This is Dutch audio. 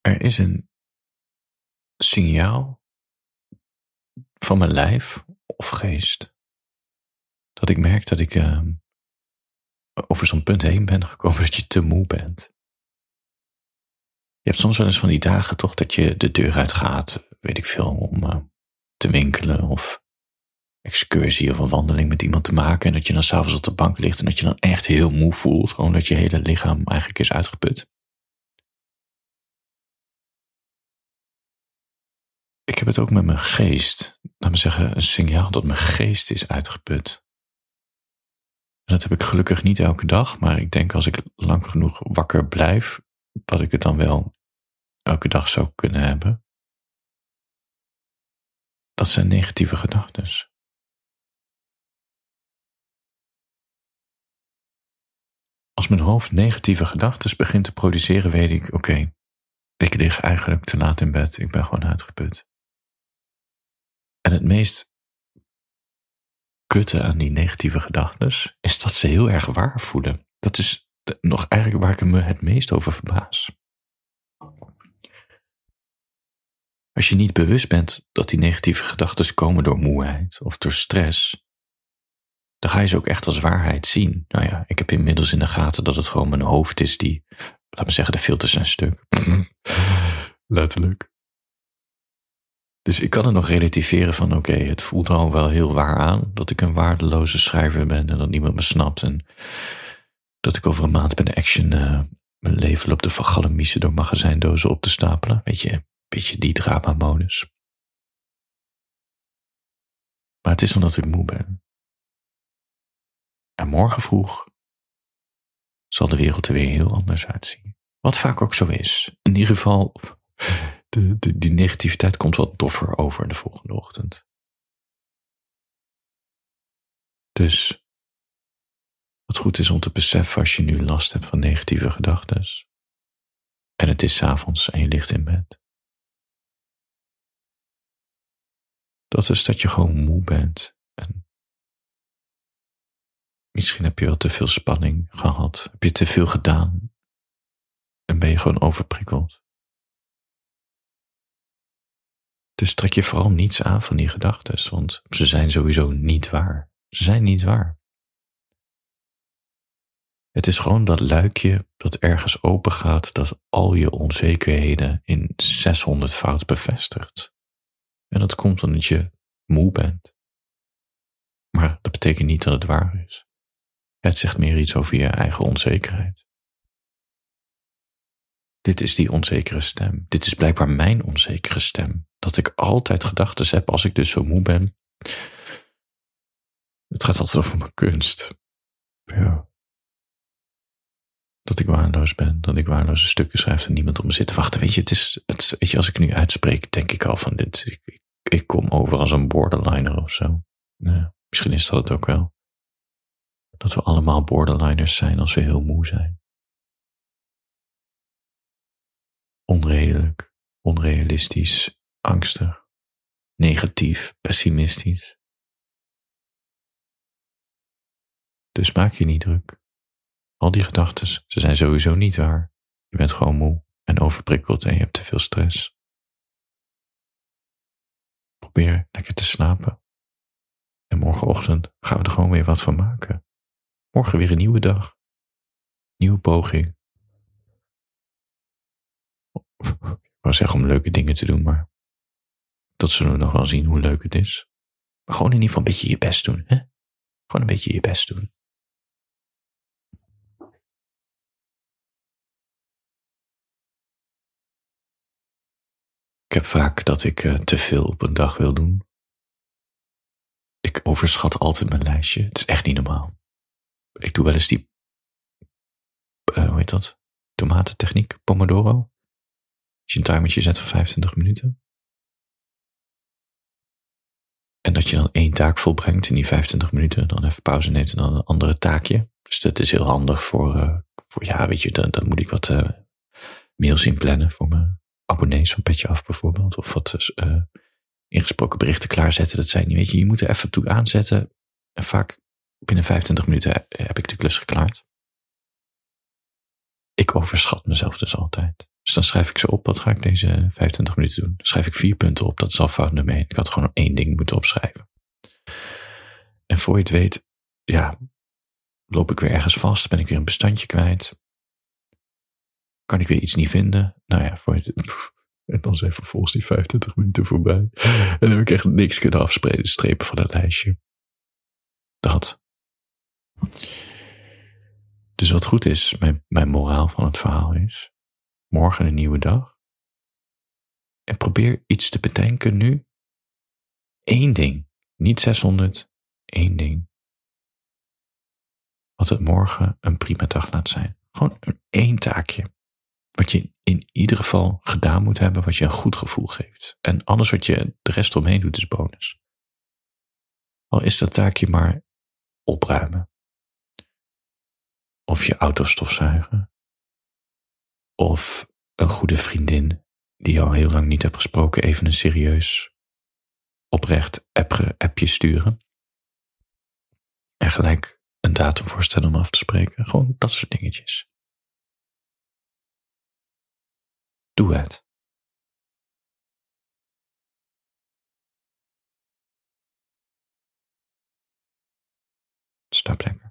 Er is een signaal van mijn lijf of geest dat ik merk dat ik uh, over zo'n punt heen ben gekomen dat je te moe bent. Je hebt soms wel eens van die dagen toch dat je de deur uitgaat, weet ik veel, om uh, te winkelen of excursie of een wandeling met iemand te maken. En dat je dan s'avonds op de bank ligt en dat je dan echt heel moe voelt. Gewoon dat je hele lichaam eigenlijk is uitgeput. Ik heb het ook met mijn geest. Laat me zeggen, een signaal dat mijn geest is uitgeput. En dat heb ik gelukkig niet elke dag, maar ik denk als ik lang genoeg wakker blijf, dat ik het dan wel elke dag zou kunnen hebben. Dat zijn negatieve gedachten. Als mijn hoofd negatieve gedachten begint te produceren, weet ik, oké, ik lig eigenlijk te laat in bed, ik ben gewoon uitgeput. En het meest kutte aan die negatieve gedachten is dat ze heel erg waar voelen. Dat is nog eigenlijk waar ik me het meest over verbaas. Als je niet bewust bent dat die negatieve gedachten komen door moeheid of door stress, dan ga je ze ook echt als waarheid zien. Nou ja, ik heb inmiddels in de gaten dat het gewoon mijn hoofd is die, laat me zeggen, de filters zijn stuk. Letterlijk. Dus ik kan het nog relativeren van oké, het voelt al wel heel waar aan dat ik een waardeloze schrijver ben en dat niemand me snapt en dat ik over een maand bij de action uh, mijn leven loop te vergallemiezen door magazijndozen op te stapelen. Weet je, een beetje die drama-modus. Maar het is omdat ik moe ben. En morgen vroeg zal de wereld er weer heel anders uitzien. Wat vaak ook zo is. In ieder geval, de, de, die negativiteit komt wat doffer over de volgende ochtend. Dus wat goed is om te beseffen als je nu last hebt van negatieve gedachten. En het is avonds en je ligt in bed. Dat is dat je gewoon moe bent en Misschien heb je wel te veel spanning gehad. Heb je te veel gedaan. En ben je gewoon overprikkeld. Dus trek je vooral niets aan van die gedachten, want ze zijn sowieso niet waar. Ze zijn niet waar. Het is gewoon dat luikje dat ergens open gaat, dat al je onzekerheden in 600 fout bevestigt. En dat komt omdat je moe bent. Maar dat betekent niet dat het waar is. Het zegt meer iets over je eigen onzekerheid. Dit is die onzekere stem. Dit is blijkbaar mijn onzekere stem. Dat ik altijd gedachten heb als ik dus zo moe ben. Het gaat altijd over mijn kunst. Ja. Dat ik waardeloos ben, dat ik waardeloze stukken schrijf en niemand op me zit te wachten. Weet je, het is, het, weet je, als ik nu uitspreek, denk ik al van dit. Ik, kom over als een borderliner of zo. Misschien is dat het ook wel dat we allemaal borderliners zijn als we heel moe zijn. Onredelijk, onrealistisch, angstig, negatief, pessimistisch. Dus maak je niet druk. Al die gedachten, ze zijn sowieso niet waar. Je bent gewoon moe en overprikkeld en je hebt te veel stress. Probeer lekker te slapen. En morgenochtend gaan we er gewoon weer wat van maken. Morgen weer een nieuwe dag. Nieuwe poging. Ik wou zeggen om leuke dingen te doen, maar dat zullen we nog wel zien hoe leuk het is. Maar gewoon in ieder geval een beetje je best doen, hè? Gewoon een beetje je best doen. Ik heb vaak dat ik uh, te veel op een dag wil doen. Ik overschat altijd mijn lijstje. Het is echt niet normaal ik doe wel eens die, uh, hoe heet dat? Tomatentechniek, Pomodoro. Als je een timertje zet voor 25 minuten. En dat je dan één taak volbrengt in die 25 minuten, dan even pauze neemt en dan een andere taakje. Dus dat is heel handig voor, uh, voor ja, weet je, dan, dan moet ik wat uh, mails inplannen voor mijn abonnees van Petje Af bijvoorbeeld. Of wat ingesproken berichten klaarzetten. Dat zijn, weet je, je moet er even toe aanzetten. En vaak binnen 25 minuten heb ik de klus geklaard. ik overschat mezelf dus altijd. Dus dan schrijf ik ze op, wat ga ik deze 25 minuten doen? Dan schrijf ik vier punten op, dat is al fout nummer. Ik had gewoon één ding moeten opschrijven. En voor je het weet, ja, loop ik weer ergens vast, ben ik weer een bestandje kwijt. Kan ik weer iets niet vinden? Nou ja, voor je het, en dan zijn vervolgens die 25 minuten voorbij. En dan heb ik echt niks kunnen afstrepen van dat lijstje. Dat. Dus wat goed is, mijn, mijn moraal van het verhaal is, morgen een nieuwe dag. En probeer iets te bedenken nu. Eén ding, niet 600, één ding. Wat het morgen een prima dag laat zijn. Gewoon een één taakje. Wat je in ieder geval gedaan moet hebben, wat je een goed gevoel geeft. En alles wat je de rest omheen doet, is bonus. Al is dat taakje maar opruimen. Of je auto stofzuigen. Of een goede vriendin die je al heel lang niet hebt gesproken, even een serieus, oprecht appje sturen. En gelijk een datum voorstellen om af te spreken. Gewoon dat soort dingetjes. Doe het. Stap lekker.